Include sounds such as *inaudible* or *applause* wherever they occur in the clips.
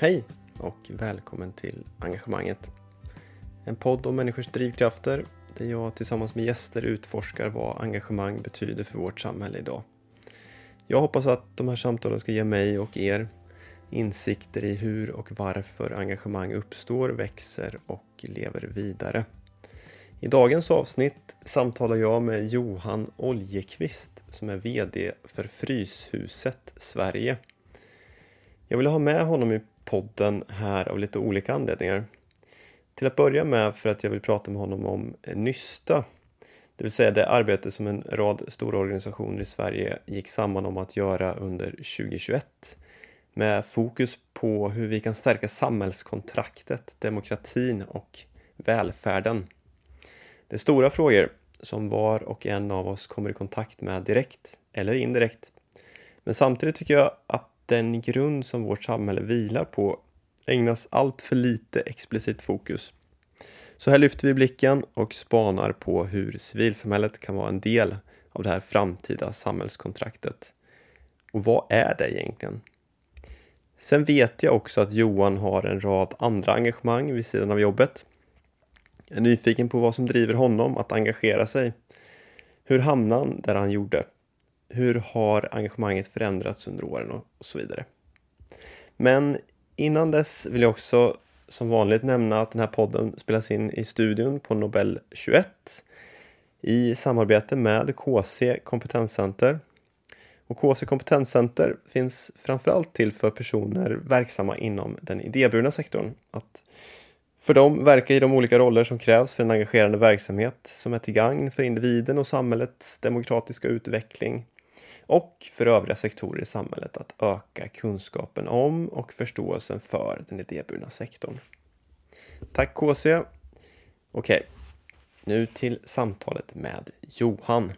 Hej och välkommen till Engagemanget. En podd om människors drivkrafter där jag tillsammans med gäster utforskar vad engagemang betyder för vårt samhälle idag. Jag hoppas att de här samtalen ska ge mig och er insikter i hur och varför engagemang uppstår, växer och lever vidare. I dagens avsnitt samtalar jag med Johan Oljekvist som är VD för Fryshuset Sverige. Jag vill ha med honom i podden här av lite olika anledningar. Till att börja med för att jag vill prata med honom om Nysta, det vill säga det arbete som en rad stora organisationer i Sverige gick samman om att göra under 2021 med fokus på hur vi kan stärka samhällskontraktet, demokratin och välfärden. Det är stora frågor som var och en av oss kommer i kontakt med direkt eller indirekt. Men samtidigt tycker jag att den grund som vårt samhälle vilar på ägnas allt för lite explicit fokus. Så här lyfter vi blicken och spanar på hur civilsamhället kan vara en del av det här framtida samhällskontraktet. Och vad är det egentligen? Sen vet jag också att Johan har en rad andra engagemang vid sidan av jobbet. Jag är nyfiken på vad som driver honom att engagera sig. Hur hamnade han där han gjorde? Hur har engagemanget förändrats under åren och, så vidare. Men innan dess vill jag också som vanligt nämna att den här podden spelas in i studion på Nobel 21 i samarbete med KC Kompetenscenter. Och KC Kompetenscenter finns framförallt till för personer verksamma inom den idéburna sektorn. Att för dem verka i de olika roller som krävs för en engagerande verksamhet som är till gagn för individen och samhällets demokratiska utveckling och för övriga sektorer i samhället att öka kunskapen om och förståelsen för den idéburna sektorn. Tack KC! Okej, nu till samtalet med Johan.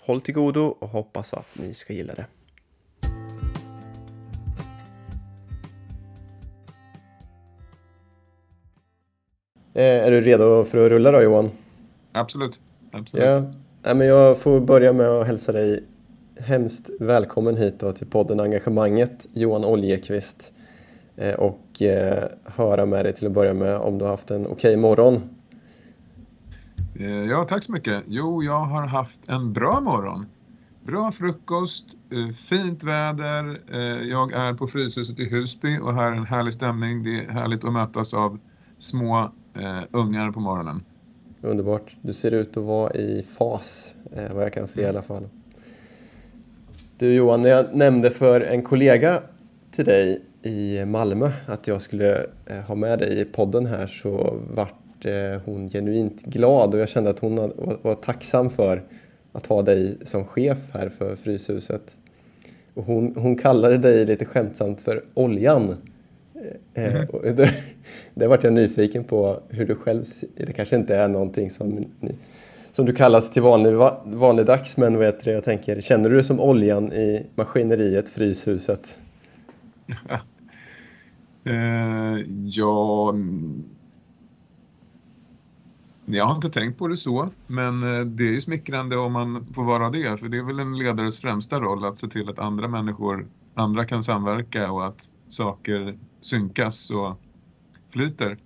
Håll till godo och hoppas att ni ska gilla det. Eh, är du redo för att rulla då Johan? Absolut. Absolut. Ja. men jag får börja med att hälsa dig hemskt välkommen hit då till podden Engagemanget, Johan Oljekvist. Eh, och eh, höra med dig till att börja med om du har haft en okej okay morgon. Eh, ja, tack så mycket. Jo, jag har haft en bra morgon. Bra frukost, fint väder. Jag är på Fryshuset i Husby och här är en härlig stämning. Det är härligt att mötas av små ungar på morgonen. Underbart. Du ser ut att vara i fas, vad jag kan se i alla fall. Du Johan, när jag nämnde för en kollega till dig i Malmö att jag skulle eh, ha med dig i podden här så vart eh, hon genuint glad och jag kände att hon var tacksam för att ha dig som chef här för Fryshuset. Och hon, hon kallade dig lite skämtsamt för Oljan. Mm. *laughs* Det, det vart jag nyfiken på hur du själv, det kanske inte är någonting som ni som du kallas till vanlig, vanligdags, men vad heter det, jag tänker, känner du dig som oljan i maskineriet Fryshuset? *laughs* eh, ja, mm, jag har inte tänkt på det så, men eh, det är ju smickrande om man får vara det, för det är väl en ledares främsta roll att se till att andra människor, andra kan samverka och att saker synkas och flyter.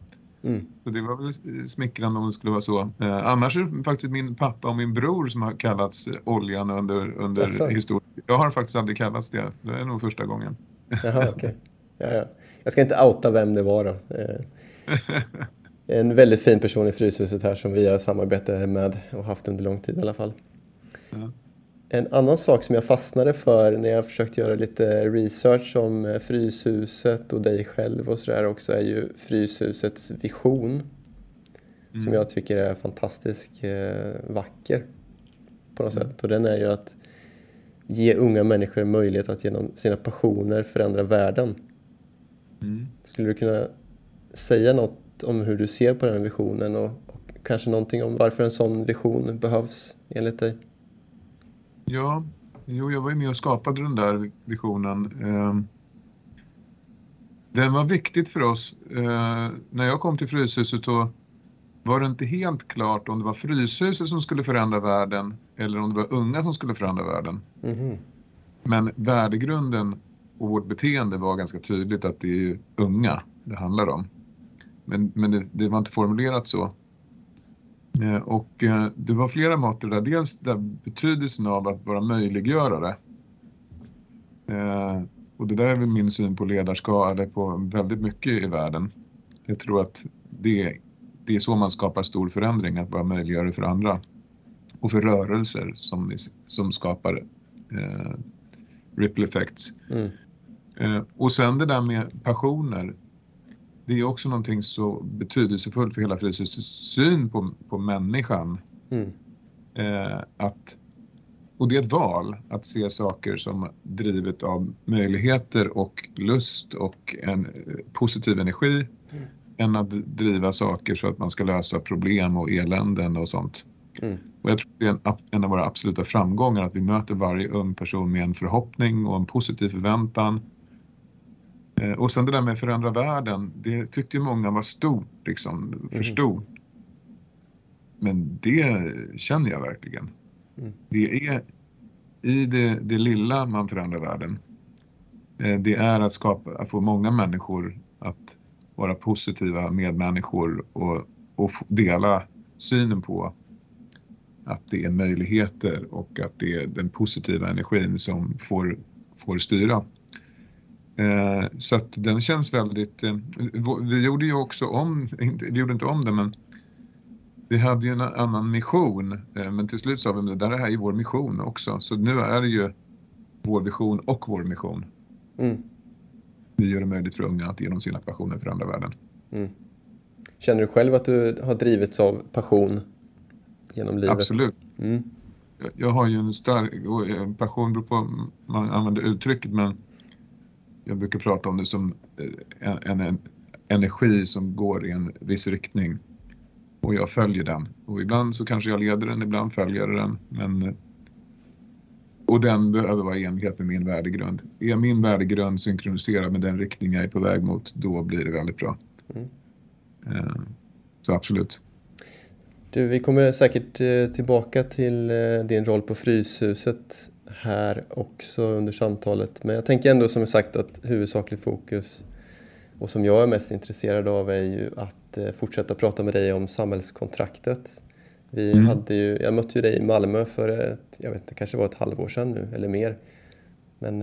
Mm. Så det var väl smickrande om det skulle vara så. Eh, annars är det faktiskt min pappa och min bror som har kallats oljan under, under historien. Jag har faktiskt aldrig kallats det. Det är nog första gången. Jaha, okay. *laughs* ja, ja. Jag ska inte outa vem det var då. Eh, en väldigt fin person i Fryshuset här som vi har samarbete med och haft under lång tid i alla fall. Ja. En annan sak som jag fastnade för när jag försökt göra lite research om eh, Fryshuset och dig själv och sådär också är ju Fryshusets vision. Mm. Som jag tycker är fantastiskt eh, vacker på något mm. sätt. Och den är ju att ge unga människor möjlighet att genom sina passioner förändra världen. Mm. Skulle du kunna säga något om hur du ser på den visionen och, och kanske någonting om varför en sån vision behövs enligt dig? Ja, jo, jag var ju med och skapade den där visionen. Ehm, den var viktigt för oss. Ehm, när jag kom till Fryshuset så var det inte helt klart om det var Fryshuset som skulle förändra världen eller om det var unga som skulle förändra världen. Mm. Men värdegrunden och vårt beteende var ganska tydligt att det är unga det handlar om. Men, men det, det var inte formulerat så. Eh, och eh, det var flera mått där. Dels där betydelsen av att vara möjliggörare. Eh, och det där är väl min syn på ledarskap, eller på väldigt mycket i världen. Jag tror att det, det är så man skapar stor förändring, att vara möjliggörare för andra. Och för rörelser som, som skapar eh, ripple effects. Mm. Eh, och sen det där med passioner. Det är också någonting så betydelsefullt för hela Fryshuses syn på, på människan. Mm. Eh, att, och det är ett val att se saker som drivet av möjligheter och lust och en eh, positiv energi mm. än att driva saker så att man ska lösa problem och eländen och sånt. Mm. Och jag tror det är en, en, av våra absoluta framgångar att vi möter varje ung person med en förhoppning och en positiv förväntan. Eh, och sen det där med att förändra världen, det tyckte ju många var stort, liksom, för mm. stort. Men det känner jag verkligen. Mm. Det är i det, det, lilla man förändrar världen. Eh, det är att, skapa, att få många människor att vara positiva medmänniskor och, och dela synen på att det är möjligheter och att det är den positiva energin som får, får styra. Eh, så att den känns väldigt... Eh, vi gjorde ju också om, *laughs* vi gjorde inte om det men vi hade ju en annan mission eh, men till slut sa vi att det där är ju vår mission också så nu är det ju vår vision och vår mission. Mm. Vi gör det möjligt för unga att genom sina passioner förändra världen. Mm. Känner du själv att du har drivits av passion genom livet? Absolut. Mm. Jag har ju en stark passion, beror på man använder uttrycket, men jag brukar prata om det som eh, en, en, energi som går i en viss riktning och jag följer den. Och ibland så kanske jag leder den, ibland följer jag den. Men, och den behöver vara i enlighet med min värdegrund. Är min värdegrund synkroniserad med den riktning jag är på väg mot, då blir det väldigt bra. Mm. Eh, så absolut. Du, vi kommer säkert eh, tillbaka till eh, din roll på Fryshuset här också under samtalet. Men jag tänker ändå som sagt att huvudsakligt fokus och som jag är mest intresserad av är ju att eh, fortsätta prata med dig om samhällskontraktet. Vi mm. hade ju, jag mötte ju dig i Malmö för ett, jag vet inte, kanske var ett halvår sedan nu eller mer. Men,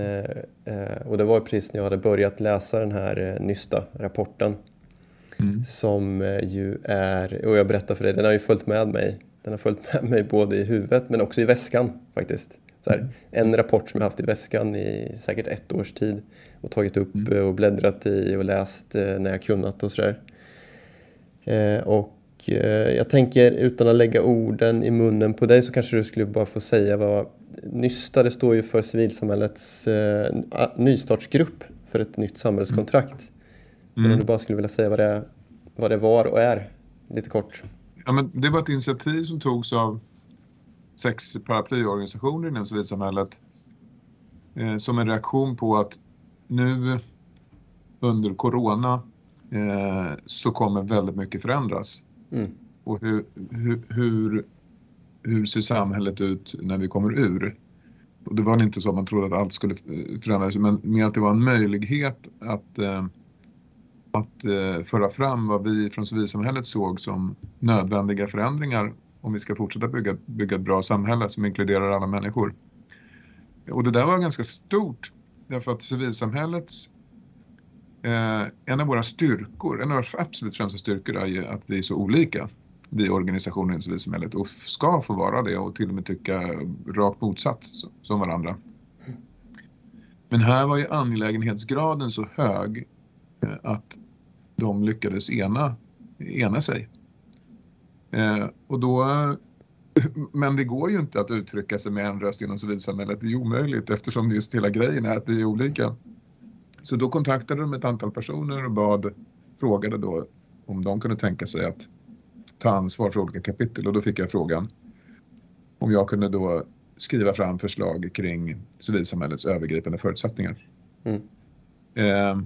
och det var precis när jag hade börjat läsa den här nysta rapporten Mm. Som eh, ju är, och jag berättar för dig, den har ju följt med mig. Den har följt med mig både i huvudet men också i väskan faktiskt. Så här, en rapport som jag haft i väskan i säkert ett års tid och tagit upp mm. och bläddrat i och läst eh, när jag kunnat och sådär. Eh, och jag tänker utan att lägga orden i munnen på dig så kanske du skulle bara få säga vad Nysta, det står ju för civilsamhällets nystartsgrupp för ett nytt samhällskontrakt. Mm. Men om du bara skulle vilja säga vad det, vad det var och är, lite kort. Ja, men det var ett initiativ som togs av sex paraplyorganisationer inom civilsamhället eh, som en reaktion på att nu under corona eh, så kommer väldigt mycket förändras. Mm. Och hur, hur, hur, hur, ser samhället ut när vi kommer ur? Och det var inte så att man trodde att allt skulle förändras men mer att det var en möjlighet att eh, att eh, föra fram vad vi från civilsamhället såg som nödvändiga förändringar om vi ska fortsätta bygga, bygga ett bra samhälle som inkluderar alla människor. Och det där var ganska stort därför att civilsamhällets eh, en av våra styrkor, en av våra absolut främsta styrkor är ju att vi är så olika vi organisationer i civilsamhället och ska få vara det och till och med tycka rakt motsatt som varandra. Men här var ju angelägenhetsgraden så hög Eh, att de lyckades ena, ena sig. Eh, och då, *laughs* men det går ju inte att uttrycka sig med en röst inom civilsamhället. Det är omöjligt eftersom just hela grejen är att vi är olika. Så då kontaktade de ett antal personer och bad, frågade då om de kunde tänka sig att ta ansvar för olika kapitel och då fick jag frågan om jag kunde då skriva fram förslag kring civilsamhällets övergripande förutsättningar. Mm. Eh,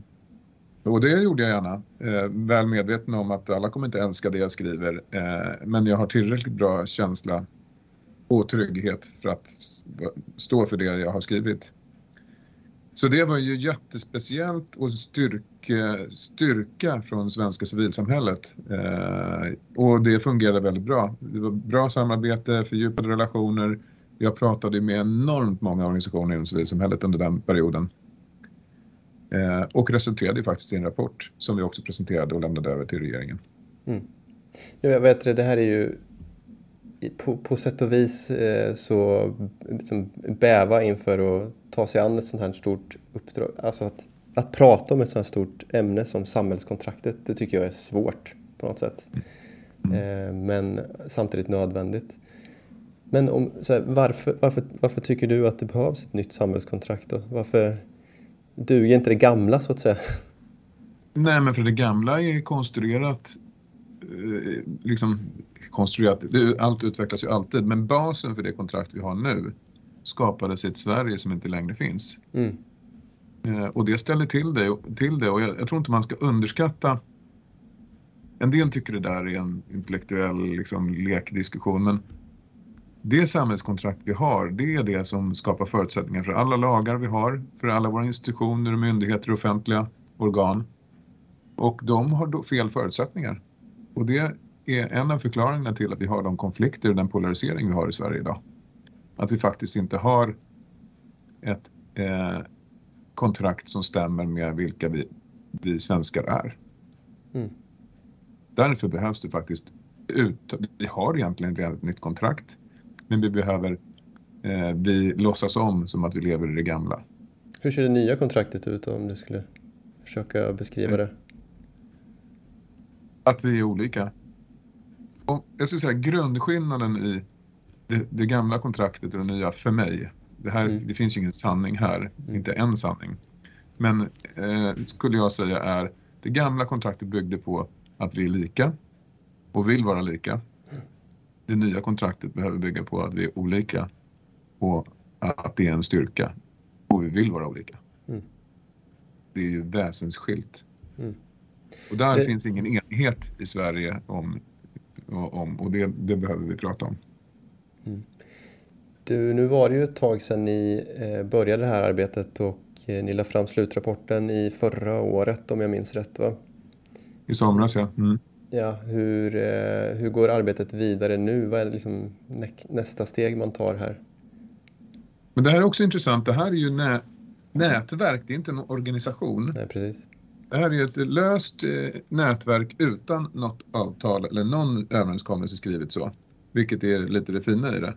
och det gjorde jag gärna. Eh, väl medveten om att alla kommer inte älska det jag skriver. Eh, men jag har tillräckligt bra känsla och trygghet för att stå för det jag har skrivit. Så det var ju jättespeciellt och styrka, styrka från svenska civilsamhället. Eh, och det fungerade väldigt bra. Det var bra samarbete, fördjupade relationer. Jag pratade med enormt många organisationer inom civilsamhället under den perioden. Eh, och resulterade faktiskt i en rapport som vi också presenterade och lämnade över till regeringen. Mm. Jag vet det, det här är ju på, på sätt och vis eh, så liksom, bäva inför att ta sig an ett sånt här stort uppdrag. Alltså att, att prata om ett sånt här stort ämne som samhällskontraktet, det tycker jag är svårt på något sätt. Mm. Eh, men samtidigt nödvändigt. Men om, här, varför, varför, varför tycker du att det behövs ett nytt samhällskontrakt då? Varför duger inte det gamla så att säga? Nej, men för det gamla är konstruerat Eh, liksom konstruerat. Allt utvecklas ju alltid, men basen för det kontrakt vi har nu skapades i ett Sverige som inte längre finns. Mm. Eh, och det ställer till det, till det och jag, jag, tror inte man ska underskatta en del tycker det där är en intellektuell liksom, lekdiskussion men det samhällskontrakt vi har, det är det som skapar förutsättningar för alla lagar vi har, för alla våra institutioner, myndigheter och offentliga organ. Och de har då fel förutsättningar. Och det är en av förklaringarna till att vi har de konflikter och den polarisering vi har i Sverige idag. Att vi faktiskt inte har ett eh, kontrakt som stämmer med vilka vi, vi svenskar är. Mm. Därför behövs det faktiskt ut, vi har egentligen redan ett nytt kontrakt men vi behöver eh, vi låtsas om som att vi lever i det gamla. Hur ser det nya kontraktet ut om du skulle försöka beskriva det? Att vi är olika. Och jag skulle säga grundskillnaden i det, det gamla kontraktet och det nya för mig. Det, här, mm. det finns ju ingen sanning här, mm. inte en sanning. Men eh, skulle jag säga är det gamla kontraktet byggde på att vi är lika och vill vara lika. Det nya kontraktet behöver bygga på att vi är olika och att det är en styrka och vi vill vara olika. Mm. Det är ju väsensskilt. Mm. Och där det... finns ingen enighet i Sverige om, om och det, det behöver vi prata om. Mm. Du, nu var det ju ett tag sedan ni eh, började det här arbetet och eh, ni lade fram slutrapporten i förra året om jag minns rätt va? I somras ja. Mm. Ja, hur, eh, hur går arbetet vidare nu? Vad är liksom nästa steg man tar här? Men det här är också intressant. Det här är ju nä nätverk, det är inte en organisation. Nej, precis. Det här är ett löst eh, nätverk utan något avtal eller någon överenskommelse skrivet så. Vilket är lite det fina i det.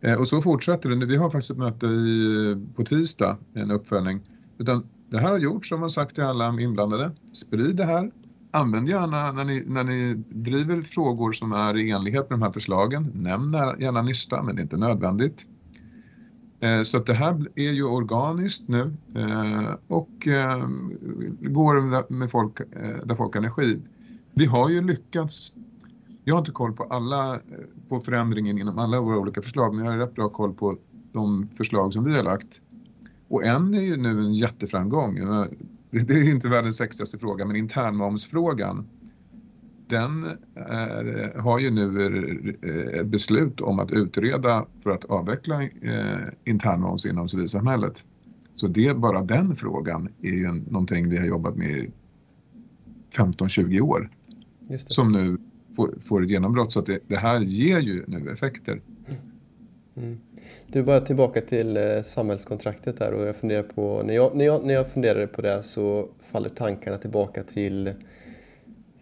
Eh, och så fortsätter det. Vi har faktiskt ett möte i, på tisdag, en uppföljning. Utan det här har gjorts som har sagt till alla inblandade. Sprid det här. Använd gärna när ni, när ni driver frågor som är i enlighet med de här förslagen. Nämn gärna Nysta, men det är inte nödvändigt. Eh, så att det här är ju organiskt nu eh, och eh, går med folk, där folk har energi. Vi har ju lyckats, jag har inte koll på alla, på förändringen inom alla våra olika förslag men jag har rätt bra koll på de förslag som vi har lagt. Och en är ju nu en jätteframgång. Det är inte världens sexigaste fråga men internmomsfrågan den eh, har ju nu ett beslut om att utreda för att avveckla eh, internmoms inom civilsamhället. Så det, bara den frågan är ju någonting vi har jobbat med i 15-20 år. Som nu får, får ett genombrott så att det, det, här ger ju nu effekter. Mm. Du, bara tillbaka till eh, samhällskontraktet där och jag funderar på, när jag, när, jag, när jag funderade på det så faller tankarna tillbaka till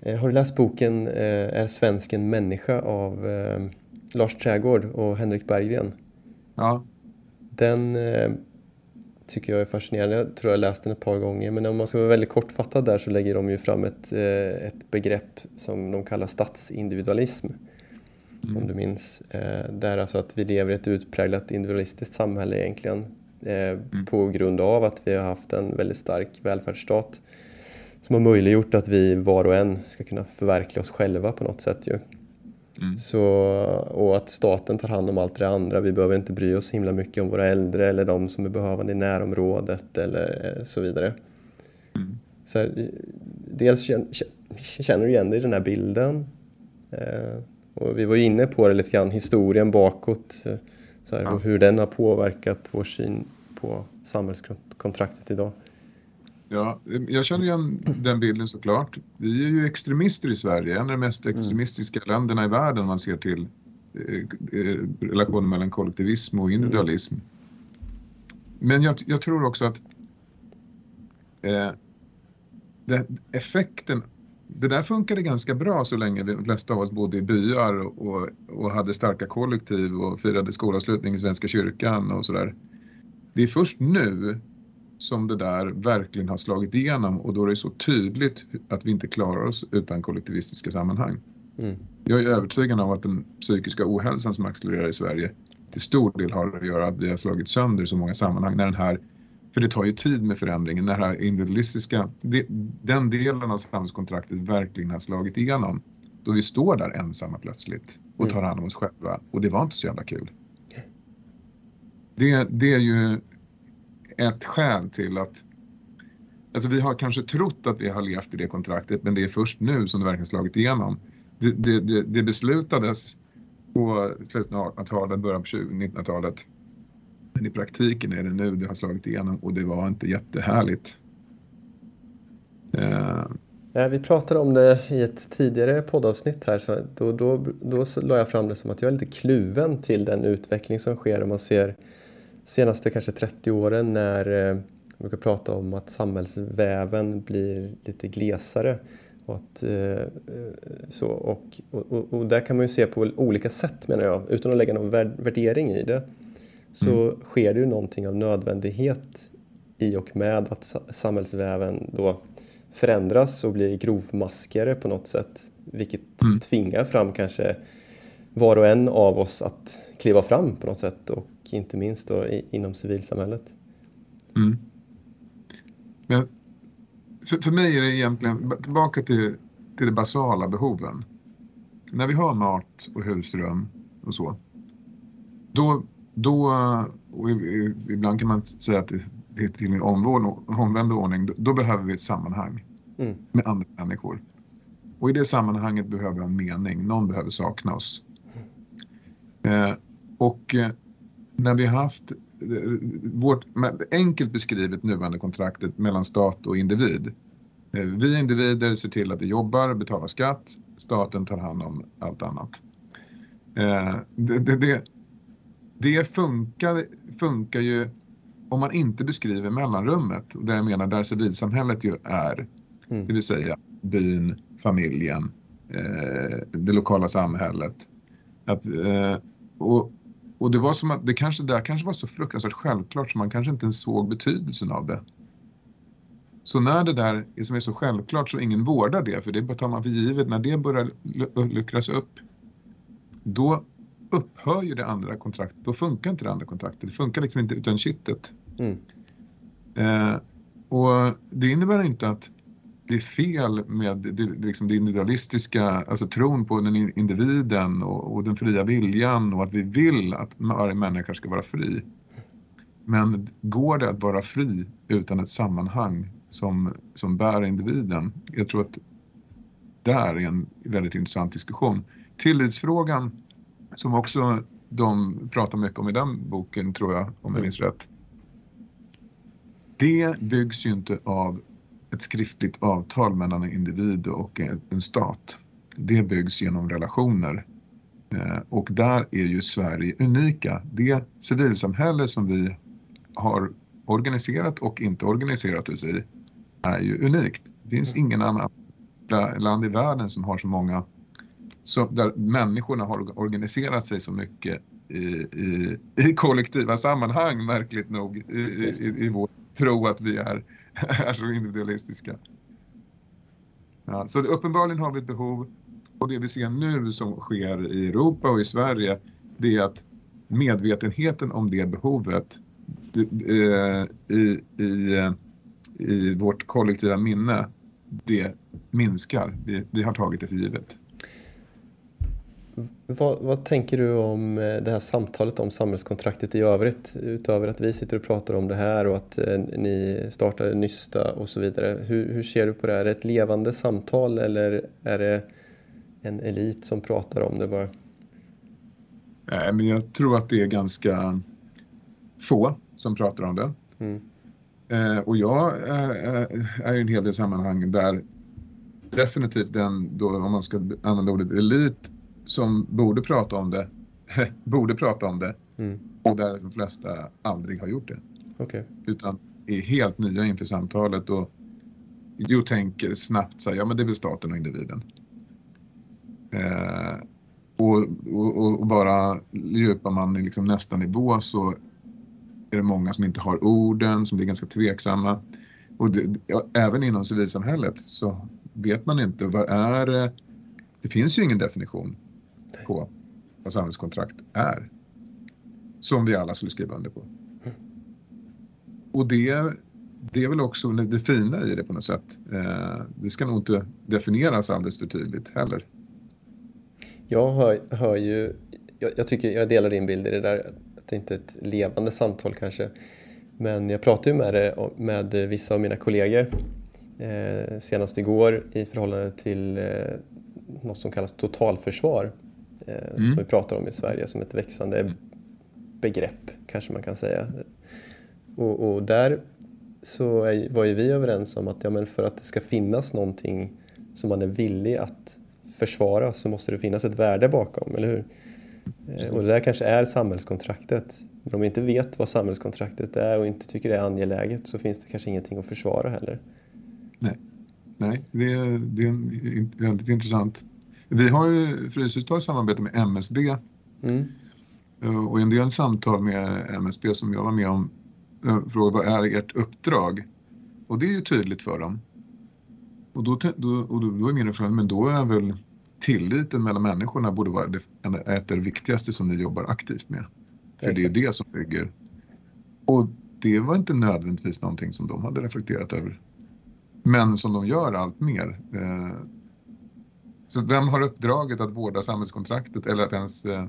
Eh, har du läst boken eh, Är svensken människa av Lars Trägård och Henrik Berggren? Ja. Den tycker jag är fascinerande. Jag tror jag läst den ett par gånger. Men om man ska vara väldigt kortfattad där så lägger de ju fram ett, ett begrepp som de kallar statsindividualism. Mm. Om du minns. Där alltså att vi lever i ett utpräglat individualistiskt samhälle egentligen. Mm. På grund av att vi har haft en väldigt stark välfärdsstat som har möjliggjort att vi var och en ska kunna förverkliga oss själva på något sätt. Ju. Mm. Så, och att staten tar hand om allt det andra. Vi behöver inte bry oss himla mycket om våra äldre eller de som är behövande i närområdet eller så vidare. Mm. Så här, dels känner du igen dig i den här bilden. Eh, och vi var inne på det lite grann, historien bakåt. Så här, ja. hur den har påverkat vår syn på samhällskontraktet idag? Ja, jag känner igen den bilden såklart. Vi är ju extremister i Sverige, en av de mest mm. extremistiska mm. länderna i världen om man ser till eh, eh, relationen mellan kollektivism och individualism. Mm. Men jag, jag, tror också att eh, det, effekten det där funkade ganska bra så länge de flesta av oss bodde i byar och, och hade starka kollektiv och firade skolavslutning i Svenska kyrkan och sådär. Det är först nu som det där verkligen har slagit igenom och då är det så tydligt att vi inte klarar oss utan kollektivistiska sammanhang. Mm. Jag är övertygad om att den psykiska ohälsan som accelererar i Sverige till stor del har att göra att vi har slagit sönder så många sammanhang när den här för det tar ju tid med förändringen när det här individualistiska, den delen av samhällskontraktet verkligen har slagit igenom. Då vi står där ensamma plötsligt och mm. tar hand om oss själva och det var inte så jävla kul. Det, det är ju ett skäl till att Alltså vi har kanske trott att vi har levt i det kontraktet men det är först nu som det verkligen slagit igenom. Det, det, det, det beslutades på slutet av 1800-talet, början på 1900-talet men i praktiken är det nu det har slagit igenom och det var inte jättehärligt. Eh. Vi pratade om det i ett tidigare poddavsnitt här. Så då, då, då la jag fram det som att jag är lite kluven till den utveckling som sker om man ser senaste kanske 30 åren när eh, man brukar prata om att samhällsväven blir lite glesare. Och, att, eh, eh, så, och, och, och, där kan man ju se på olika sätt menar jag, utan att lägga någon värdering i det så mm. sker det ju någonting av nödvändighet i och med att samhällsväven då förändras och blir grovmaskigare på något sätt. Vilket mm. tvingar fram kanske var och en av oss att kliva fram på något sätt och inte minst då inom civilsamhället. Mm. Men för, för mig är det egentligen tillbaka till, till de basala behoven. När vi har mat och husrum och så, då då, och ibland kan man säga att det är till en omvänd ordning, då behöver vi ett sammanhang mm. med andra människor. Och i det sammanhanget behöver vi en mening, någon behöver sakna oss. Eh, och eh, när vi har haft eh, vårt, enkelt beskrivet nuvarande kontraktet mellan stat och individ. Eh, vi individer ser till att vi jobbar, betalar skatt, staten tar hand om allt annat. Eh, det, det, det, det funkar, funkar ju om man inte beskriver mellanrummet, där jag menar där civilsamhället ju är, mm. det vill säga byn, familjen, eh, det lokala samhället. Att, eh, och, och det var som att det kanske, där kanske var så fruktansvärt självklart så man kanske inte ens såg betydelsen av det. Så när det där som är så självklart så ingen vårdar det, för det tar man för givet, när det börjar luckras upp, då upphör ju det andra kontraktet, då funkar inte det andra kontraktet. Det funkar liksom inte utan kittet. Mm. Eh, och det innebär inte att det är fel med det, liksom det individualistiska, alltså tron på den individen och, och, den fria viljan och att vi vill att varje människa ska vara fri. Men går det att vara fri utan ett sammanhang som, som bär individen? Jag tror att där är en väldigt intressant diskussion. Tillitsfrågan som också de pratar mycket om i den boken, tror jag, om jag mm. minns rätt. Det byggs ju inte av ett skriftligt avtal mellan en individ och en stat. Det byggs genom relationer. Eh, och där är ju Sverige unika. Det civilsamhälle som vi har organiserat och inte organiserat oss i är ju unikt. Det finns mm. ingen annan land i världen som har så många så där människorna har organiserat sig så mycket i, i, i kollektiva sammanhang, märkligt nog, i, i, i vår tro att vi är, *laughs* är så individualistiska. Ja, så uppenbarligen har vi ett behov och det vi ser nu som sker i Europa och i Sverige det är att medvetenheten om det behovet eh, i, i, i vårt kollektiva minne det minskar. Vi, vi har tagit det för givet. Vad, vad, tänker du om eh, det här samtalet om samhällskontraktet i övrigt? Utöver att vi sitter och pratar om det här och att eh, ni startade Nysta och så vidare. Hur, hur, ser du på det? Är det ett levande samtal eller är det en elit som pratar om det bara? Nej, men jag tror att det är ganska få som pratar om det. Mm. Eh, och jag är, är i en hel del sammanhang där definitivt den, då, om man ska använda ordet elit, som borde prata om det, *laughs* borde prata om det Mm. och där de flesta aldrig har gjort det. Okej. Utan är helt nya inför samtalet och jo, tänker snabbt så här, ja men det är väl staten och individen. Eh, och, och, och bara djupar man i liksom nästa nivå så är det många som inte har orden, som blir ganska tveksamma. Och det, ja, även inom civilsamhället så vet man inte vad är det? Det finns ju ingen definition på vad samhällskontrakt är. Som vi alla skulle skriva under på. Och det, det är väl också det fina i det på något sätt. Eh, det ska nog inte definieras alldeles för tydligt heller. Jag hör, hör ju, jag, jag, tycker, jag delar din bild i det där, att det inte är ett levande samtal kanske. Men jag pratade ju med, det, med vissa av mina kollegor eh, senast igår i förhållande till eh, något som kallas totalförsvar. Eh, Mm. Som vi pratar om i Sverige som ett växande begrepp kanske man kan säga. Och, och där så är, var ju vi överens om att ja, men för att det ska finnas någonting som man är villig att försvara så måste det finnas ett värde bakom, eller hur? Eh, Och det där kanske är samhällskontraktet. Men om vi inte vet vad samhällskontraktet är och inte tycker det är angeläget så finns det kanske ingenting att försvara heller. Nej, det är, det är en, väldigt intressant. Vi har ju Fryshuset har samarbete med MSB Mm. eh, och i en del samtal med MSB som jag var med om eh, frågade vad är ert uppdrag? Och det är ju tydligt för dem. Och då, då, och då, då är min fråga, men då är väl tilliten mellan människorna borde vara det, ett det viktigaste som ni jobbar aktivt med. För det är det som bygger. Och det var inte nödvändigtvis någonting som de hade reflekterat över. Men som de gör allt mer. Eh, Så vem har uppdraget att vårda samhällskontraktet eller att ens... eh,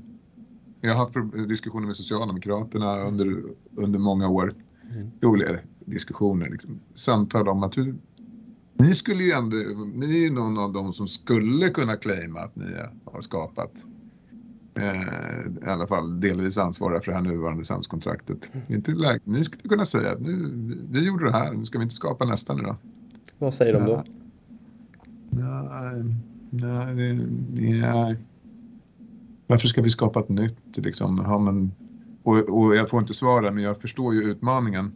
Jag har haft diskussioner med Socialdemokraterna under, under många år. Mm. Roliga diskussioner, liksom. samtal om att hur, ni skulle ju ändå, ni är ju någon av de som skulle kunna claima att ni har skapat eh, i alla fall delvis ansvariga för det här nuvarande samhällskontraktet. Inte läge, ni skulle kunna säga att nu, vi gjorde det här, nu ska vi inte skapa nästa nu då? Vad säger de då? Nej, nej, det, nej. Varför ska vi skapa ett nytt liksom? Ja, men, och, och jag får inte svara men jag förstår ju utmaningen.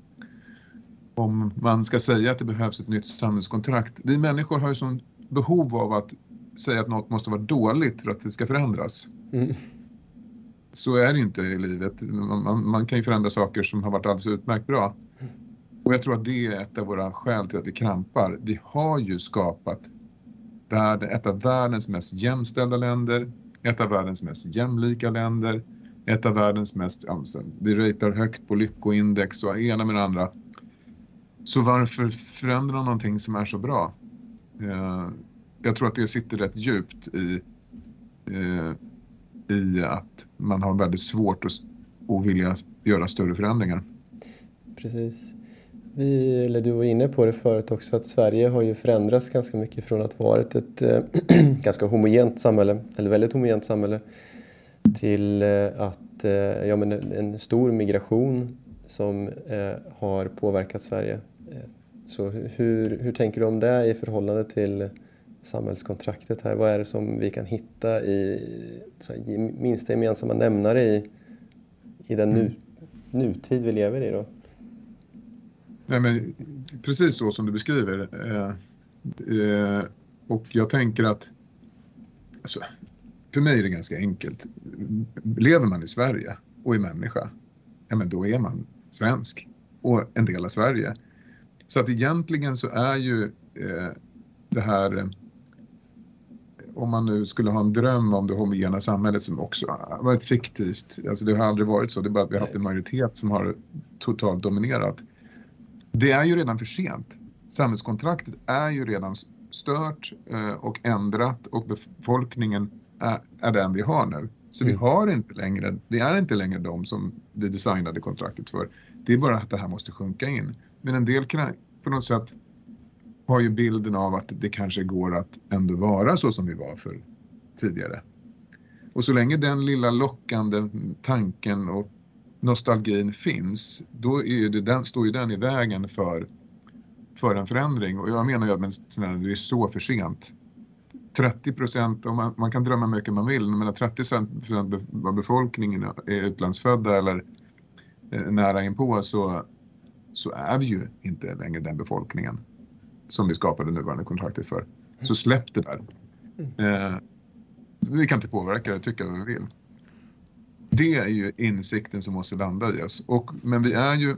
Om man ska säga att det behövs ett nytt samhällskontrakt. Vi människor har ju sån behov av att säga att något måste vara dåligt för att det ska förändras. Mm. Så är det inte i livet. Man, man, man kan ju förändra saker som har varit alldeles utmärkt bra. Och jag tror att det är ett av våra skäl till att vi krampar. Vi har ju skapat värld, ett av världens mest jämställda länder, ett av världens mest jämlika länder, ett av världens mest, alltså, vi ratear högt på lyckoindex och ena med det andra. Så varför förändra någonting som är så bra? Eh, jag tror att det sitter rätt djupt i, eh, i att man har väldigt svårt att, att vilja göra större förändringar. Precis. Vi, eller du var inne på det förut också, att Sverige har ju förändrats ganska mycket från att varit ett eh, *clears throat* ganska homogent samhälle, eller väldigt homogent samhälle, till eh, att, eh, ja men en, stor migration som har påverkat Sverige. Så hur, hur, hur tänker du om det i förhållande till samhällskontraktet här? Vad är det som vi kan hitta i så här, minsta gemensamma nämnare i, i den nu, nutid vi lever i då? Nej, men precis så som du beskriver. Eh, eh, och jag tänker att alltså, för mig är det ganska enkelt. Lever man i Sverige och är människa, ja, men då är man svensk och en del av Sverige. Så att egentligen så är ju eh, det här om man nu skulle ha en dröm om det homogena samhället som också har varit fiktivt. Alltså det har aldrig varit så, det är bara att vi har haft en majoritet som har totalt dominerat. Det är ju redan för sent. Samhällskontraktet är ju redan stört eh, och ändrat och befolkningen är, är den vi har nu. Så vi Mm. har inte längre, det är inte längre de som vi designade kontraktet för. Det är bara att det här måste sjunka in. Men en del kan på något sätt har ju bilden av att det kanske går att ändå vara så som vi var för tidigare. Och så länge den lilla lockande tanken och nostalgin finns, då det, den, står ju den i vägen för, för en förändring. Och jag menar ju att det är så för sent. 30 procent, man, man kan drömma mycket man vill, men 30 procent av befolkningen är utlandsfödda eller eh, nära inpå så, så är vi ju inte längre den befolkningen som vi skapade nuvarande kontraktet för. Så släpp det där. Eh, vi kan inte påverka det, tycka vad vi vill. Det är ju insikten som måste landa i oss. Och, men vi är ju,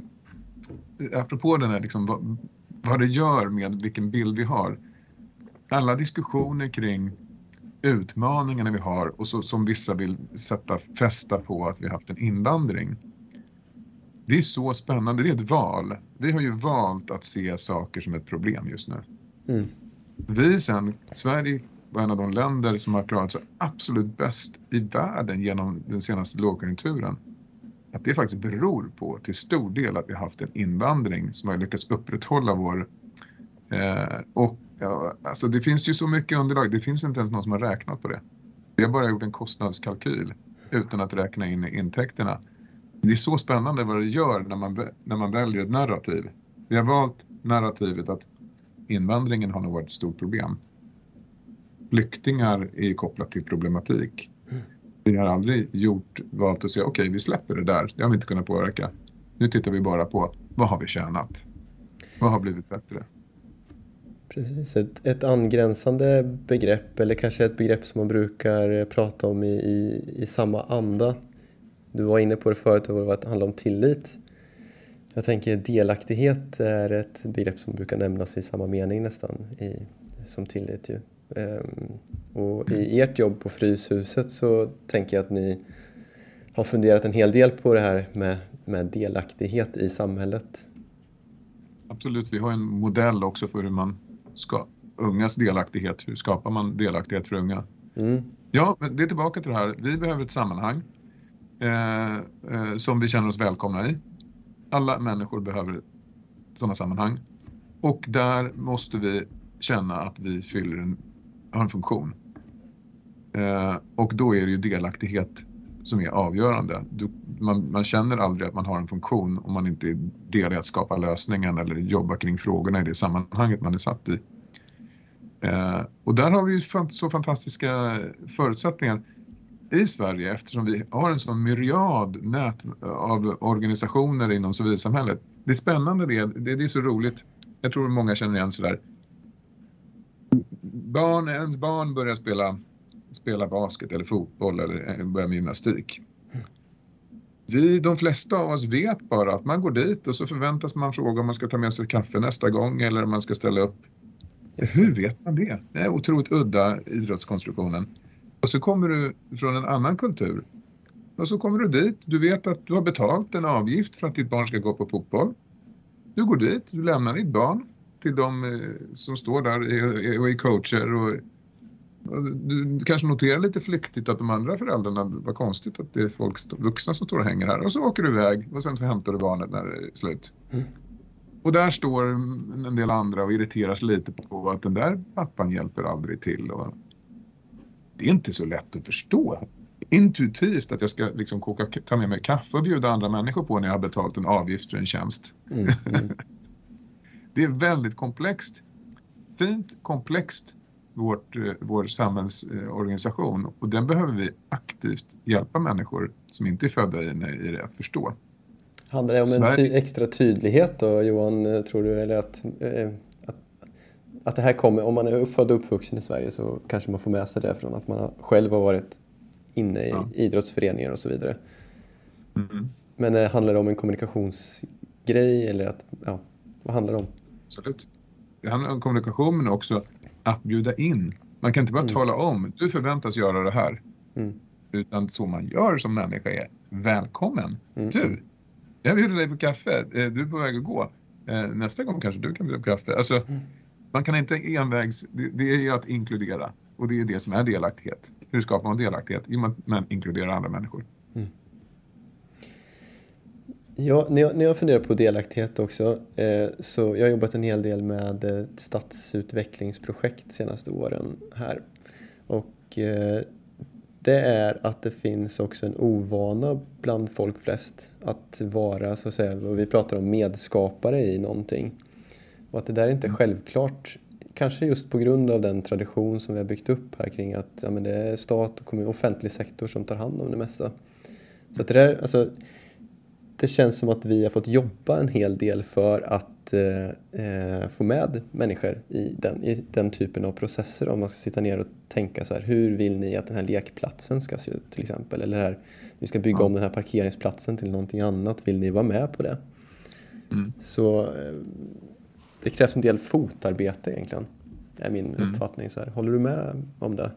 apropå den här, liksom, vad, vad det gör med vilken bild vi har. Alla diskussioner kring utmaningarna vi har och så, som vissa vill sätta fästa på att vi har haft en invandring. Det är så spännande, det är ett val. Vi har ju valt att se saker som ett problem just nu. Mm. Vi sen, Sverige var en av de länder som har klarat sig absolut bäst i världen genom den senaste lågkonjunkturen. Att det faktiskt beror på till stor del att vi har haft en invandring som har lyckats upprätthålla vår... Eh, och ja, alltså det finns ju så mycket underlag, det finns inte ens någon som har räknat på det. Vi har bara gjort en kostnadskalkyl utan att räkna in intäkterna. Det är så spännande vad det gör när man, när man väljer ett narrativ. Vi har valt narrativet att invandringen har nog varit ett stort problem flyktingar är kopplat till problematik. Mm. Vi har aldrig gjort, valt att säga okej okay, vi släpper det där, det har vi inte kunnat påverka. Nu tittar vi bara på vad har vi tjänat? Vad har blivit bättre? Precis, ett, ett angränsande begrepp eller kanske ett begrepp som man brukar prata om i, i, i samma anda. Du var inne på det förut, och det handlar om tillit. Jag tänker delaktighet är ett begrepp som brukar nämnas i samma mening nästan i, som tillit. Ju. Ehm, och i ert jobb på Fryshuset så tänker jag att ni har funderat en hel del på det här med, med delaktighet i samhället. Absolut, vi har en modell också för hur man ska, ungas delaktighet, hur skapar man delaktighet för unga? Mm. Ja, men det är tillbaka till det här, vi behöver ett sammanhang eh, eh, som vi känner oss välkomna i. Alla människor behöver sådana sammanhang och där måste vi känna att vi fyller en har en funktion. Eh, och då är det ju delaktighet som är avgörande. Du, man, man, känner aldrig att man har en funktion om man inte är del i att skapa lösningen eller jobba kring frågorna i det sammanhanget man är satt i. Eh, och där har vi ju så fantastiska förutsättningar i Sverige eftersom vi har en sån myriad nät av organisationer inom civilsamhället. Det spännande det, det, det är så roligt. Jag tror många känner igen sig där barn, ens barn börjar spela, spela basket eller fotboll eller eh, börjar med gymnastik. Vi, de flesta av oss vet bara att man går dit och så förväntas man fråga om man ska ta med sig kaffe nästa gång eller om man ska ställa upp. Hur vet man det? Det är otroligt udda idrottskonstruktionen. Och så kommer du från en annan kultur. Och så kommer du dit, du vet att du har betalt en avgift för att ditt barn ska gå på fotboll. Du går dit, du lämnar ditt barn till de eh, som står där och är coacher. Och, du kanske noterar lite flyktigt att de andra föräldrarna, vad konstigt att det är folk, vuxna som står och hänger här. Och så åker du iväg och sen så hämtar du barnet när det är slut. Mm. Och där står en del andra och irriterar sig lite på att den där pappan hjälper aldrig till. Och det är inte så lätt att förstå intuitivt att jag ska liksom koka, ta med mig kaffe och bjuda andra människor på när jag har betalt en avgift för en tjänst. Mm, mm. *laughs* Det är väldigt komplext. Fint, komplext, vårt, eh, vår samhällsorganisation och den behöver vi aktivt hjälpa människor som inte är födda i, i det att förstå. Handlar det om Sverige... en ty extra tydlighet då Johan, eh, tror du? Eller att, eh, att, att det här kommer, om man är född och uppvuxen i Sverige så kanske man får med sig det från att man själv har varit inne i ja. idrottsföreningar och så vidare. Mm. Men handlar det om en kommunikationsgrej eller att, ja, vad handlar det om? Absolut. Det handlar om kommunikation men också att bjuda in. Man kan inte bara mm. tala om, du förväntas göra det här. Mm. Utan så man gör som människa är, välkommen. Mm. Du, jag bjuder dig på kaffe, eh, du är på väg att gå. Eh, nästa gång kanske du kan bjuda på kaffe. Alltså, mm. Man kan inte envägs, det, är att inkludera. Och det är det som är delaktighet. Hur skapar man delaktighet? Jo, man inkluderar andra människor. Ja, när jag, när jag funderar på delaktighet också, eh, så jag har jobbat en hel del med eh, stadsutvecklingsprojekt de senaste åren här. Och eh, det är att det finns också en ovana bland folk flest att vara, så att säga, och vi pratar om, medskapare i någonting. Och att det där är inte är självklart, kanske just på grund av den tradition som vi har byggt upp här kring att ja, men det är stat och kommun, offentlig sektor som tar hand om det mesta. Så att det där, alltså, det känns som att vi har fått jobba en hel del för att eh, eh, få med människor i den, i den typen av processer. Om man ska sitta ner och tänka så här, hur vill ni att den här lekplatsen ska se ut till exempel? Eller här, vi ska bygga om den här parkeringsplatsen till någonting annat, vill ni vara med på det? Mm. Så eh, det krävs en del fotarbete egentligen, är min mm. uppfattning. Så här. Håller du med om det?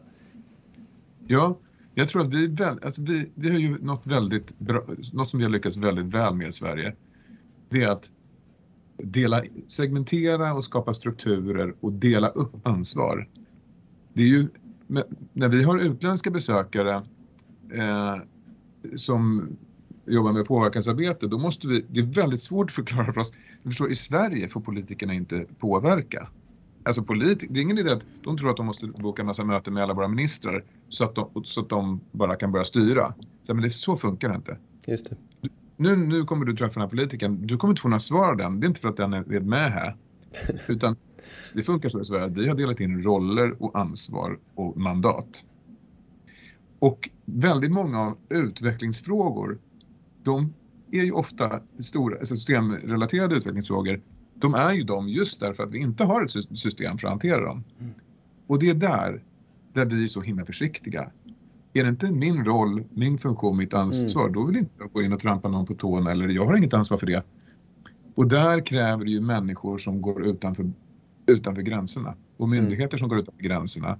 Ja, jag tror att vi, väl, alltså vi, vi har ju något, väldigt bra, något som vi har lyckats väldigt väl med i Sverige. Det är att dela, segmentera och skapa strukturer och dela upp ansvar. Det är ju, när vi har utländska besökare eh, som jobbar med påverkansarbete, då måste vi, det är väldigt svårt att förklara för oss. Förstår, I Sverige får politikerna inte påverka. Alltså politik, det är ingen idé att de tror att de måste boka en massa möten med alla våra ministrar så att de, så att de bara kan börja styra. Så, men det, så funkar det inte. Just det. Nu, nu kommer du träffa den här politikern, du kommer inte få några svar av den. Det är inte för att den är med här. *laughs* Utan det funkar så i Sverige att vi har delat in roller och ansvar och mandat. Och väldigt många av utvecklingsfrågor, de är ju ofta stora, alltså systemrelaterade utvecklingsfrågor de är ju de just därför att vi inte har ett system för att hantera dem. Mm. Och det är där, där vi är så himla försiktiga. Är det inte min roll, min funktion, mitt ansvar, mm. då vill inte jag gå in och trampa någon på tån eller jag har inget ansvar för det. Och där kräver det ju människor som går utanför, utanför gränserna och mm. myndigheter mm. som går utanför gränserna.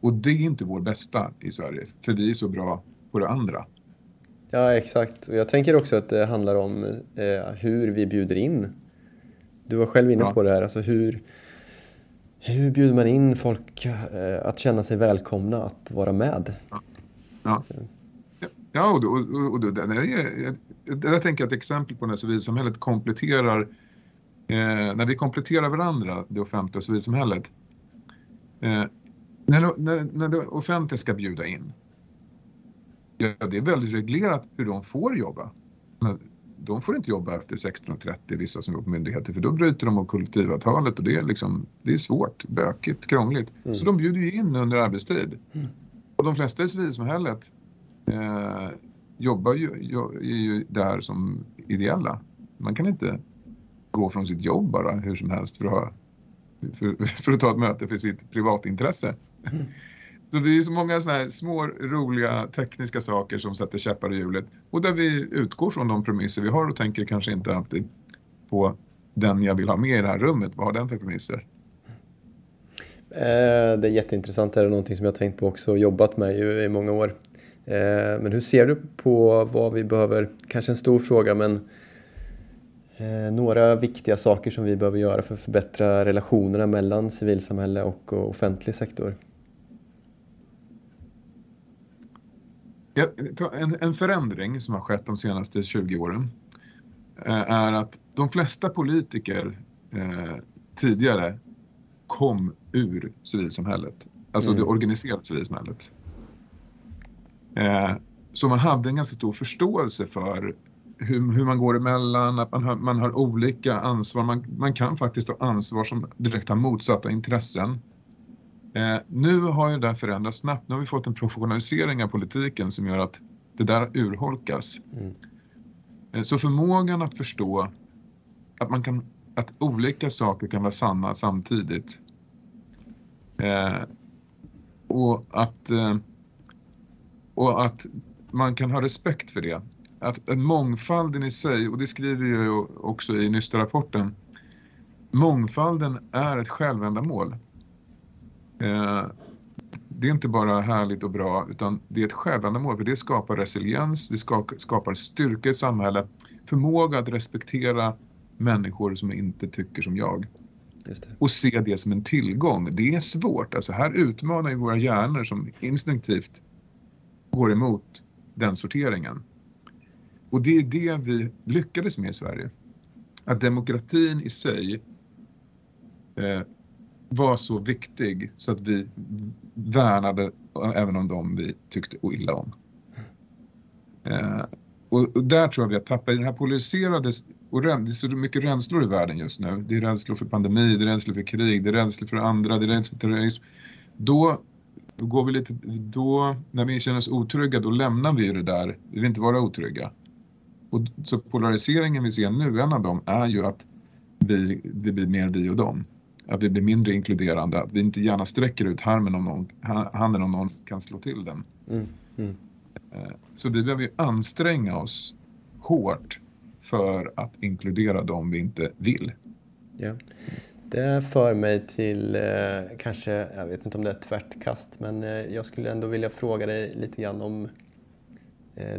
Och det är inte vår bästa i Sverige, för vi är så bra på det andra. Ja, exakt. Och jag tänker också att det handlar om eh, hur vi bjuder in du var själv inne ja. på det här, alltså hur, hur bjuder man in folk eh, att känna sig välkomna att vara med? Ja, ja. ja och, och, och, det, är, jag, jag tänker ett exempel på när civilsamhället kompletterar, eh, när vi kompletterar varandra, det offentliga och civilsamhället. Eh, när, när, när det offentliga ska bjuda in, ja, det är väldigt reglerat hur de får jobba de får inte jobba efter 16.30, vissa som jobbar på myndigheter, för då bryter de mot kollektivavtalet och det är, liksom, det är svårt, bökigt, krångligt. Mm. Så de bjuder ju in under arbetstid. Mm. Och de flesta i civilsamhället eh, jobbar ju, är ju där som ideella. Man kan inte gå från sitt jobb bara hur som helst för att, ha, för, för att ta ett möte för sitt privatintresse. Mm. Så det är så många såna här små roliga tekniska saker som sätter käppar i hjulet och där vi utgår från de premisser vi har och tänker kanske inte alltid på den jag vill ha med i det här rummet. Vad har den för premisser? Eh, det är jätteintressant. Det är någonting som jag tänkt på också och jobbat med i många år. Eh, men hur ser du på vad vi behöver, kanske en stor fråga men eh, några viktiga saker som vi behöver göra för att förbättra relationerna mellan civilsamhälle och offentlig sektor? En, en förändring som har skett de senaste 20 åren eh, är att de flesta politiker eh, tidigare kom ur civilsamhället, alltså mm. det organiserade civilsamhället. Eh, så man hade en ganska stor förståelse för hur, hur man går emellan, att man har, man har olika ansvar. Man, man kan faktiskt ha ansvar som direkt har motsatta intressen. Eh, nu har ju det förändrats snabbt. Nu har vi fått en professionalisering av politiken som gör att det där urholkas. Mm. Eh, så förmågan att förstå att, man kan, att olika saker kan vara sanna samtidigt eh, och, att, eh, och att man kan ha respekt för det. Att mångfalden i sig, och det skriver jag också i Nysta-rapporten, mångfalden är ett självändamål. Eh, det är inte bara härligt och bra utan det är ett självändamål för det skapar resiliens, det skapar styrka i samhället, förmåga att respektera människor som inte tycker som jag. Och se det som en tillgång. Det är svårt. Alltså här utmanar ju våra hjärnor som instinktivt går emot den sorteringen. Och det är det vi lyckades med i Sverige. Att demokratin i sig eh, var så viktig så att vi värnade även om dem vi tyckte illa om. Eh, och, och, där tror jag vi har tappat i den här polariserade och det är så mycket rädslor i världen just nu. Det är rädslor för pandemi, det är rädslor för krig, det är rädslor för andra, det är rädslor för terrorism. Då går vi lite, då, när vi känner oss otrygga, då lämnar vi det där, vi vill inte vara otrygga. Och så polariseringen vi ser nu, en av dem, är ju att vi, det blir mer vi och dem. Att vi blir mindre inkluderande, att vi inte gärna sträcker ut handen om någon, handen om någon kan slå till den. Mm, mm. Eh, så vi behöver ju anstränga oss hårt för att inkludera dem vi inte vill. Ja. Det för mig till, eh, kanske, jag vet inte om det är ett tvärtkast, men eh, jag skulle ändå vilja fråga dig lite grann om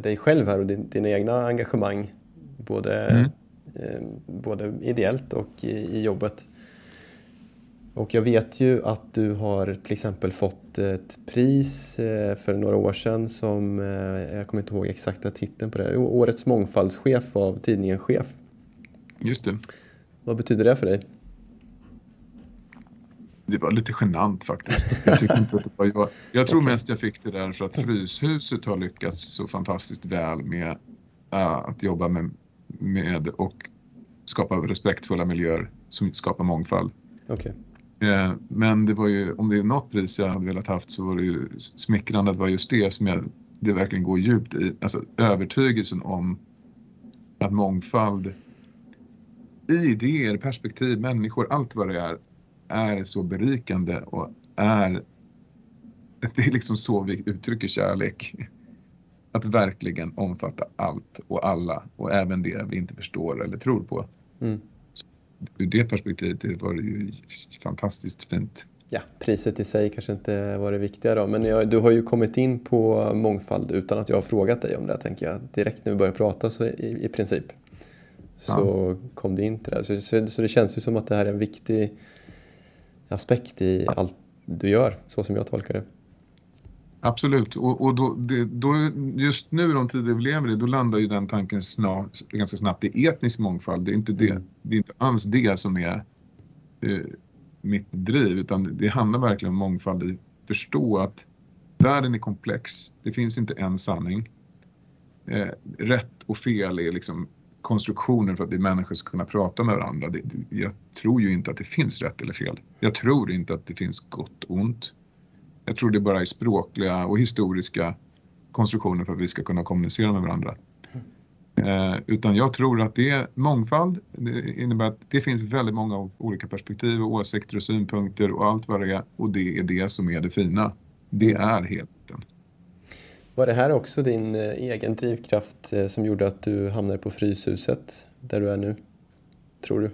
dig själv här och din, dina egna engagemang. Både, mm. både ideellt och i, i jobbet. Och jag vet ju att du har till exempel fått ett pris eh, för några år sedan som, eh, jag kommer inte ihåg exakta titeln på det, Årets mångfaldschef av tidningen Chef. Just det. Vad betyder det för dig? Det var lite genant faktiskt. Jag, inte att det var jag. jag tror okay. mest jag fick det där för att Fryshuset har lyckats så fantastiskt väl med uh, att jobba med, med och skapa respektfulla miljöer som skapar mångfald. Okay. Eh, men det var ju, om det är något pris jag hade velat haft så var det ju smickrande att det var just det som jag, det verkligen går djupt i. Alltså övertygelsen om att mångfald i idéer, perspektiv, människor, allt vad det är, är så berikande och är... *laughs* Det är liksom så vi uttrycker kärlek. *laughs* Att verkligen omfatta allt och alla och även det vi inte förstår eller tror på. Mm ur det perspektivet var det ju fantastiskt fint. Ja, priset i sig kanske inte var det viktiga då, men jag, du har ju kommit in på mångfald utan att jag har frågat dig om det, tänker jag. Direkt när vi började prata så i, i princip så ja. kom du in till det. Så, så, så, det känns ju som att det här är en viktig aspekt i allt du gör, så som jag tolkar det. Absolut, och, och då, det, då, just nu de tider vi lever i, då landar ju den tanken snart, ganska snabbt i etnisk mångfald. Det är inte, det, mm. det är inte alls det som är eh, mitt driv, utan det handlar verkligen om mångfald i förstå att världen är komplex. Det finns inte en sanning. Eh, rätt och fel är liksom konstruktioner för att vi människor ska kunna prata med varandra. Det, jag tror ju inte att det finns rätt eller fel. Jag tror inte att det finns gott och ont. Jag tror det bara är språkliga och historiska konstruktioner för att vi ska kunna kommunicera med varandra. Eh, utan jag tror att det är mångfald. Det innebär att det finns väldigt många olika perspektiv och åsikter och synpunkter och allt vad det är. Och det är det som är det fina. Det är helheten. Var det här också din eh, egen drivkraft eh, som gjorde att du hamnade på Fryshuset där du är nu? Tror du?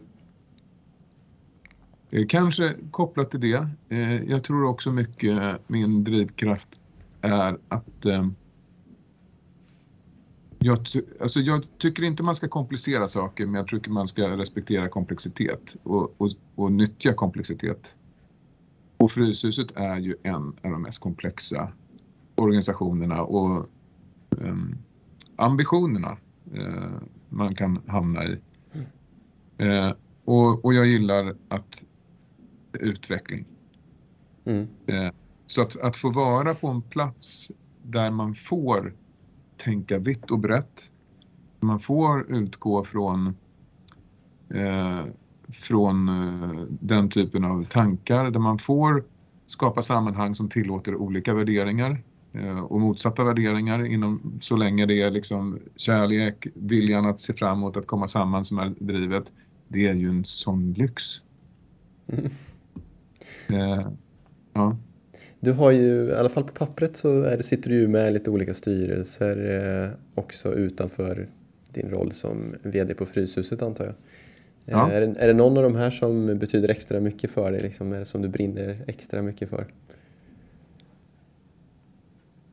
Eh, kanske kopplat till det. Eh, jag tror också mycket min drivkraft är att eh, jag, alltså jag tycker inte man ska komplicera saker men jag tycker man ska respektera komplexitet och, och, och nyttja komplexitet. Och Fryshuset är ju en av de mest komplexa organisationerna och um, ambitionerna uh, man kan hamna i. Uh, och, och jag gillar att utveckling. Mm. Eh, så att, att få vara på en plats där man får tänka vitt och brett. Man får utgå från, eh, från eh, den typen av tankar där man får skapa sammanhang som tillåter olika värderingar eh, och motsatta värderingar inom, så länge det är liksom kärlek, viljan att se framåt, att komma samman som är drivet. Det är ju en sån lyx. Mm. Eh, ja. Du har ju, i alla fall på pappret så är det, sitter du ju med lite olika styrelser eh, också utanför din roll som VD på Fryshuset antar jag. Eh, ja. Är, det, är det någon av de här som betyder extra mycket för dig? Liksom, är det som du brinner extra mycket för?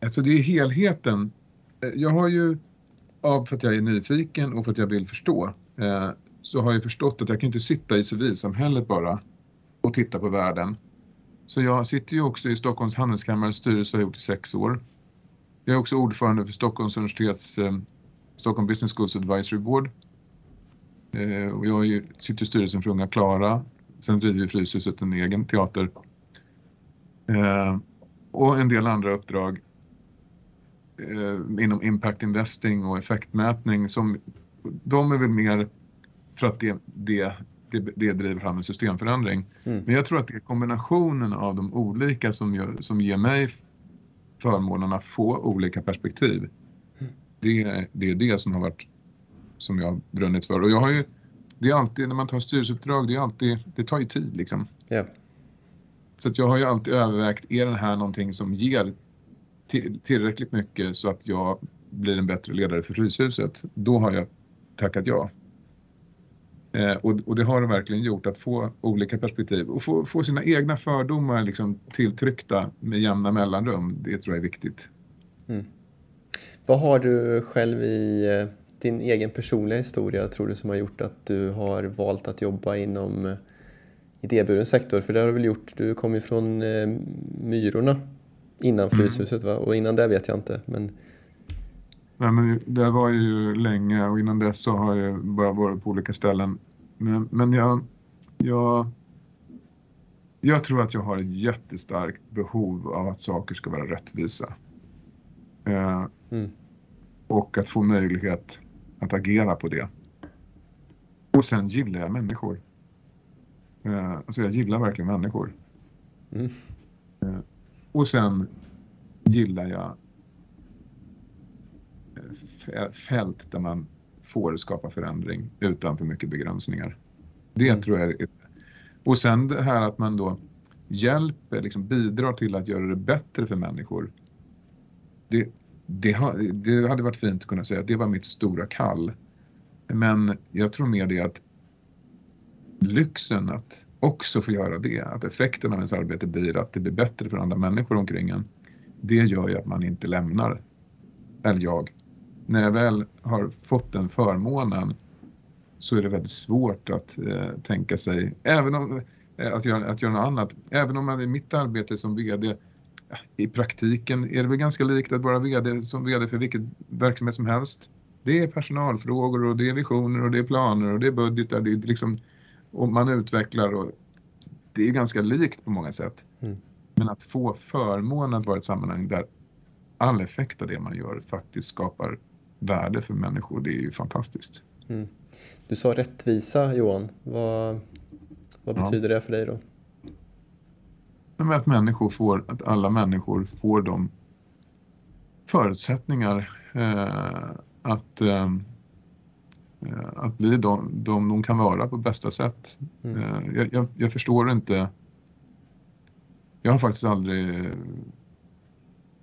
Alltså det är helheten. Jag har ju, av för att jag är nyfiken och för att jag vill förstå, så har jag förstått att jag kan inte sitta i civilsamhället bara och titta på världen. Så jag sitter ju också i Stockholms handelskammares styrelse och har gjort i sex år. Jag är också ordförande för Stockholms universitets eh, Stockholm Business Schools Advisory Board. Eh, och jag ju, sitter i styrelsen för Unga Klara sen driver vi Fryshuset en egen teater. Eh, och en del andra uppdrag eh, inom impact investing och effektmätning som de är väl mer för att det, det, det, det driver fram en systemförändring. Mm. Men jag tror att det är kombinationen av de olika som, gör, som ger mig förmånen att få olika perspektiv. Mm. Det, det är det som har varit som jag har brunnit för. Och jag har ju, det är alltid, när man tar styrelseuppdrag, det, är alltid, det tar ju tid liksom. Yeah. Så jag har ju alltid övervägt, är det här någonting som ger tillräckligt mycket så att jag blir en bättre ledare för Fryshuset? Då har jag tackat ja. Eh, och, och, det har det verkligen gjort, att få olika perspektiv och få, få sina egna fördomar liksom tilltryckta med jämna mellanrum. Det tror jag är viktigt. Mm. Vad har du själv i eh, din egen personliga historia tror du som har gjort att du har valt att jobba inom eh, idéburen sektor? För det har du väl gjort, du kom ju från Myrorna innan mm. Fryshuset va? Och innan det vet jag inte. Men... Nej, men det var ju länge och innan dess så har jag bara varit på olika ställen. Men, men jag, jag, jag tror att jag har ett jättestarkt behov av att saker ska vara rättvisa. Eh, mm. Och att få möjlighet att agera på det. Och sen gillar jag människor. Eh, alltså jag gillar verkligen människor. Mm. Eh, och sen gillar jag fält där man får skapa förändring utan för mycket begränsningar. Det mm. tror jag är... Och sen det här att man då hjälper, liksom bidrar till att göra det bättre för människor. Det, det, det hade varit fint att kunna säga att det var mitt stora kall. Men jag tror mer det att lyxen att också få göra det, att effekten av ens arbete blir att det blir bättre för andra människor omkring en, det gör ju att man inte lämnar, eller jag. När jag väl har fått den förmånen så är det väldigt svårt att eh, tänka sig, även om, eh, att, göra, att göra något annat. Även om man i mitt arbete som VD i praktiken är det väl ganska likt att vara VD som VD för vilket verksamhet som helst. Det är personalfrågor och det är visioner och det är planer och det är budgetar. Det är liksom, och man utvecklar och det är ganska likt på många sätt. Mm. Men att få förmånen att vara i ett sammanhang där all effekt av det man gör faktiskt skapar värde för människor, det är ju fantastiskt. Mm. Du sa rättvisa Johan, vad, vad betyder ja. det för dig då? Men att människor får, att alla människor får de förutsättningar eh, att, eh, att bli de, de de kan vara på bästa sätt. Mm. Eh, jag, jag, jag, förstår inte. Jag har faktiskt aldrig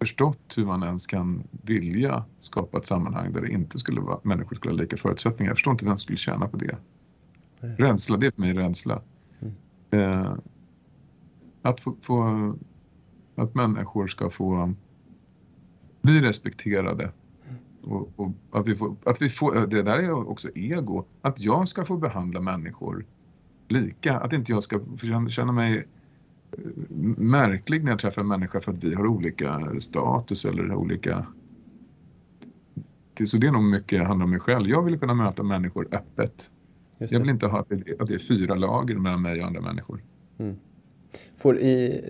förstått hur man ens kan vilja skapa ett sammanhang där det inte skulle vara, människor skulle ha lika förutsättningar. Jag förstår inte vem skulle tjäna på det. Mm. Rädsla, det är för mig rädsla. Mm. Eh, att, få, få, att människor ska få bli respekterade. Och, och, att, vi får, att vi får, det där är också ego, att jag ska få behandla människor lika. Att inte jag ska känna mig märklig när jag träffar en människa för att vi har olika status eller olika... Så det är nog mycket handlar om mig själv. Jag vill kunna möta människor öppet. Jag vill inte ha att det, är fyra lager mellan mig och andra människor. Mm. Får i,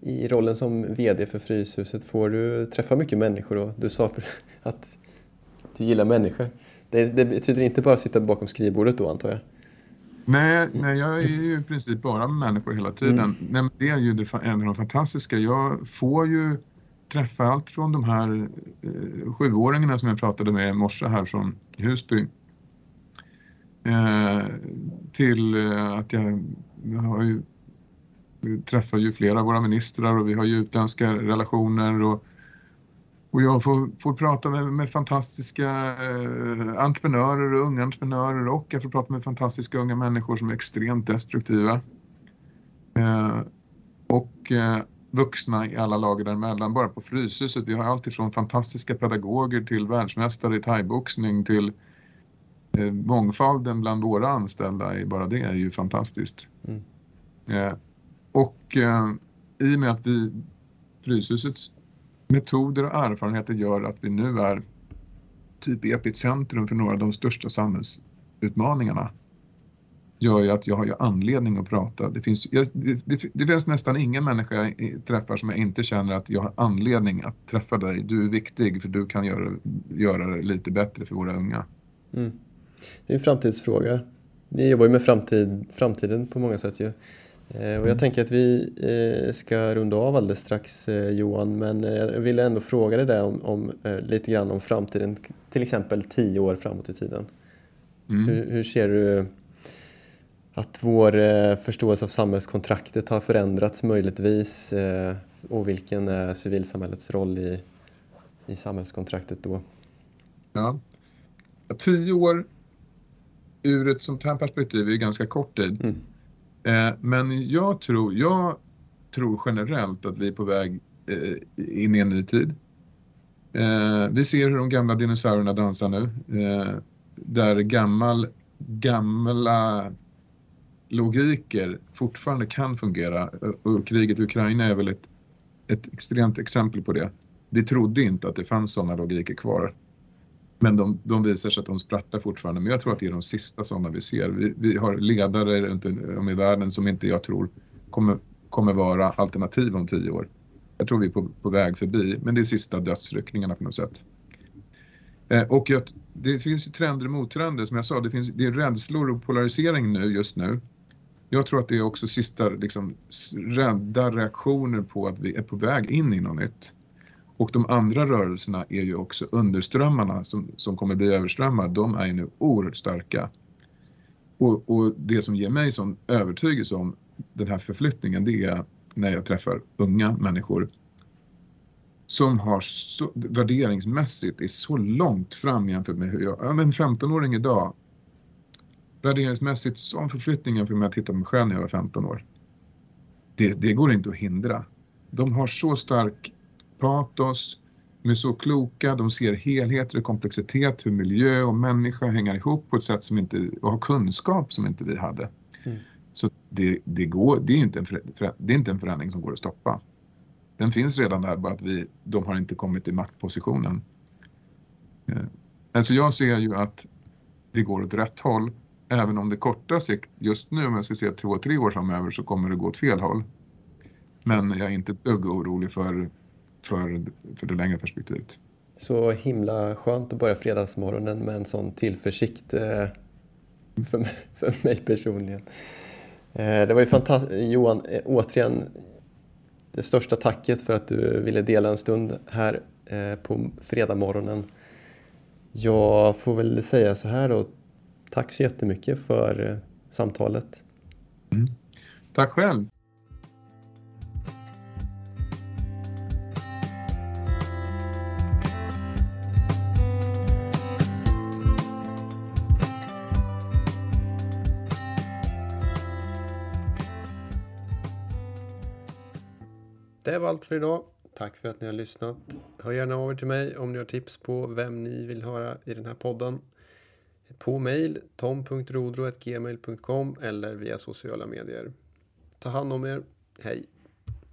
I rollen som VD för Fryshuset, får du träffa mycket människor? Och du sa att du gillar människor. Det, det betyder inte bara att sitta bakom skrivbordet då antar jag? Nej, nej, jag är ju i princip bara med människor hela tiden. Mm. Nej, det är ju det, en av de fantastiska. Jag får ju träffa allt från de här eh, sjuåringarna som jag pratade med i morse här från Husby eh, till eh, att jag, jag har ju träffar ju flera av våra ministrar och vi har ju utländska relationer och, och jag får, får prata med, med fantastiska eh, entreprenörer och unga entreprenörer och jag får prata med fantastiska unga människor som är extremt destruktiva. Eh, och eh, vuxna i alla lager däremellan. Bara på Fryshuset, vi har allt ifrån fantastiska pedagoger till världsmästare i thaiboxning till eh, mångfalden bland våra anställda, bara det är ju fantastiskt. Mm. Eh, och eh, i och med att vi, Fryshusets metoder och erfarenheter gör att vi nu är typ epicentrum för några av de största samhällsutmaningarna. gör ju att jag har ju anledning att prata. Det finns, jag, det, det, finns nästan ingen människa jag träffar som jag inte känner att jag har anledning att träffa dig. Du är viktig för du kan göra, göra det lite bättre för våra unga. Mm. Det är en framtidsfråga. Ni jobbar ju med framtid, framtiden på många sätt ju. Eh, och jag mm. tänker att vi eh, ska runda av alldeles strax eh, Johan, men jag ville ändå fråga dig där om, om lite grann om framtiden, till exempel tio år framåt i tiden. Mm. Hur, hur, ser du att vår förståelse av samhällskontraktet har förändrats möjligtvis och vilken är civilsamhällets roll i, i samhällskontraktet då? Ja, tio år ur ett sånt här perspektiv är ganska kort tid. Mm. Eh, men jag tror, jag tror generellt att vi är på väg eh, in i en ny tid. Eh, vi ser hur de gamla dinosaurierna dansar nu. Där gammal, gamla logiker fortfarande kan fungera. Och kriget i Ukraina är väl ett, ett extremt exempel på det. Vi trodde inte att det fanns sådana logiker kvar. Men de, de visar sig att de sprattlar fortfarande. Men jag tror att det är de sista sådana vi ser. Vi, vi har ledare runt om i världen som inte jag tror kommer, kommer vara alternativ om tio år. Jag tror vi är på, på väg förbi, men det är sista dödsryckningarna på något sätt. Eh, och jag, det finns ju trender och mottrender. Som jag sa, det, finns, det är rädslor och polarisering nu just nu. Jag tror att det är också sista liksom, rädda reaktioner på att vi är på väg in i något nytt. Och de andra rörelserna är ju också underströmmarna som, som kommer bli överströmmar. De är ju nu oerhört starka. Och, och det som ger mig sån övertygelse om den här förflyttningen det är när jag träffar unga människor som har så, värderingsmässigt är så långt fram jämfört med hur jag, ja men 15-åring idag värderingsmässigt som förflyttning jämfört med att titta på mig själv när jag var 15 år. Det, det går inte att hindra. De har så stark patos, de är så kloka, de ser helheter och komplexitet, hur miljö och människa hänger ihop på ett sätt som inte, och har kunskap som inte vi hade. Mm. Så det, det, går, det, är inte en för, det är inte en förändring som går att stoppa. Den finns redan där, bara att vi, de har inte kommit i maktpositionen. Eh, alltså jag ser ju att det går åt rätt håll, även om det korta sikt, just nu om jag ska se två, tre år framöver så kommer det gå åt fel håll. Men jag är inte ett dugg orolig för för, för det längre perspektivet. Så himla skönt att börja fredagsmorgonen med en sån tillförsikt eh, för, mig, *laughs* för mig personligen. Eh, det var ju fantastiskt. Johan, eh, återigen det största tacket för att du ville dela en stund här på fredagsmorgonen. Jag får väl säga så här då. Tack så jättemycket för samtalet. Mm. Tack själv. Det var allt för idag. Tack för att ni har lyssnat. Hör gärna av er till mig om ni har tips på vem ni vill höra i den här podden. På mail tom.rodro.gmail.com eller via sociala medier. Ta hand om er. Hej!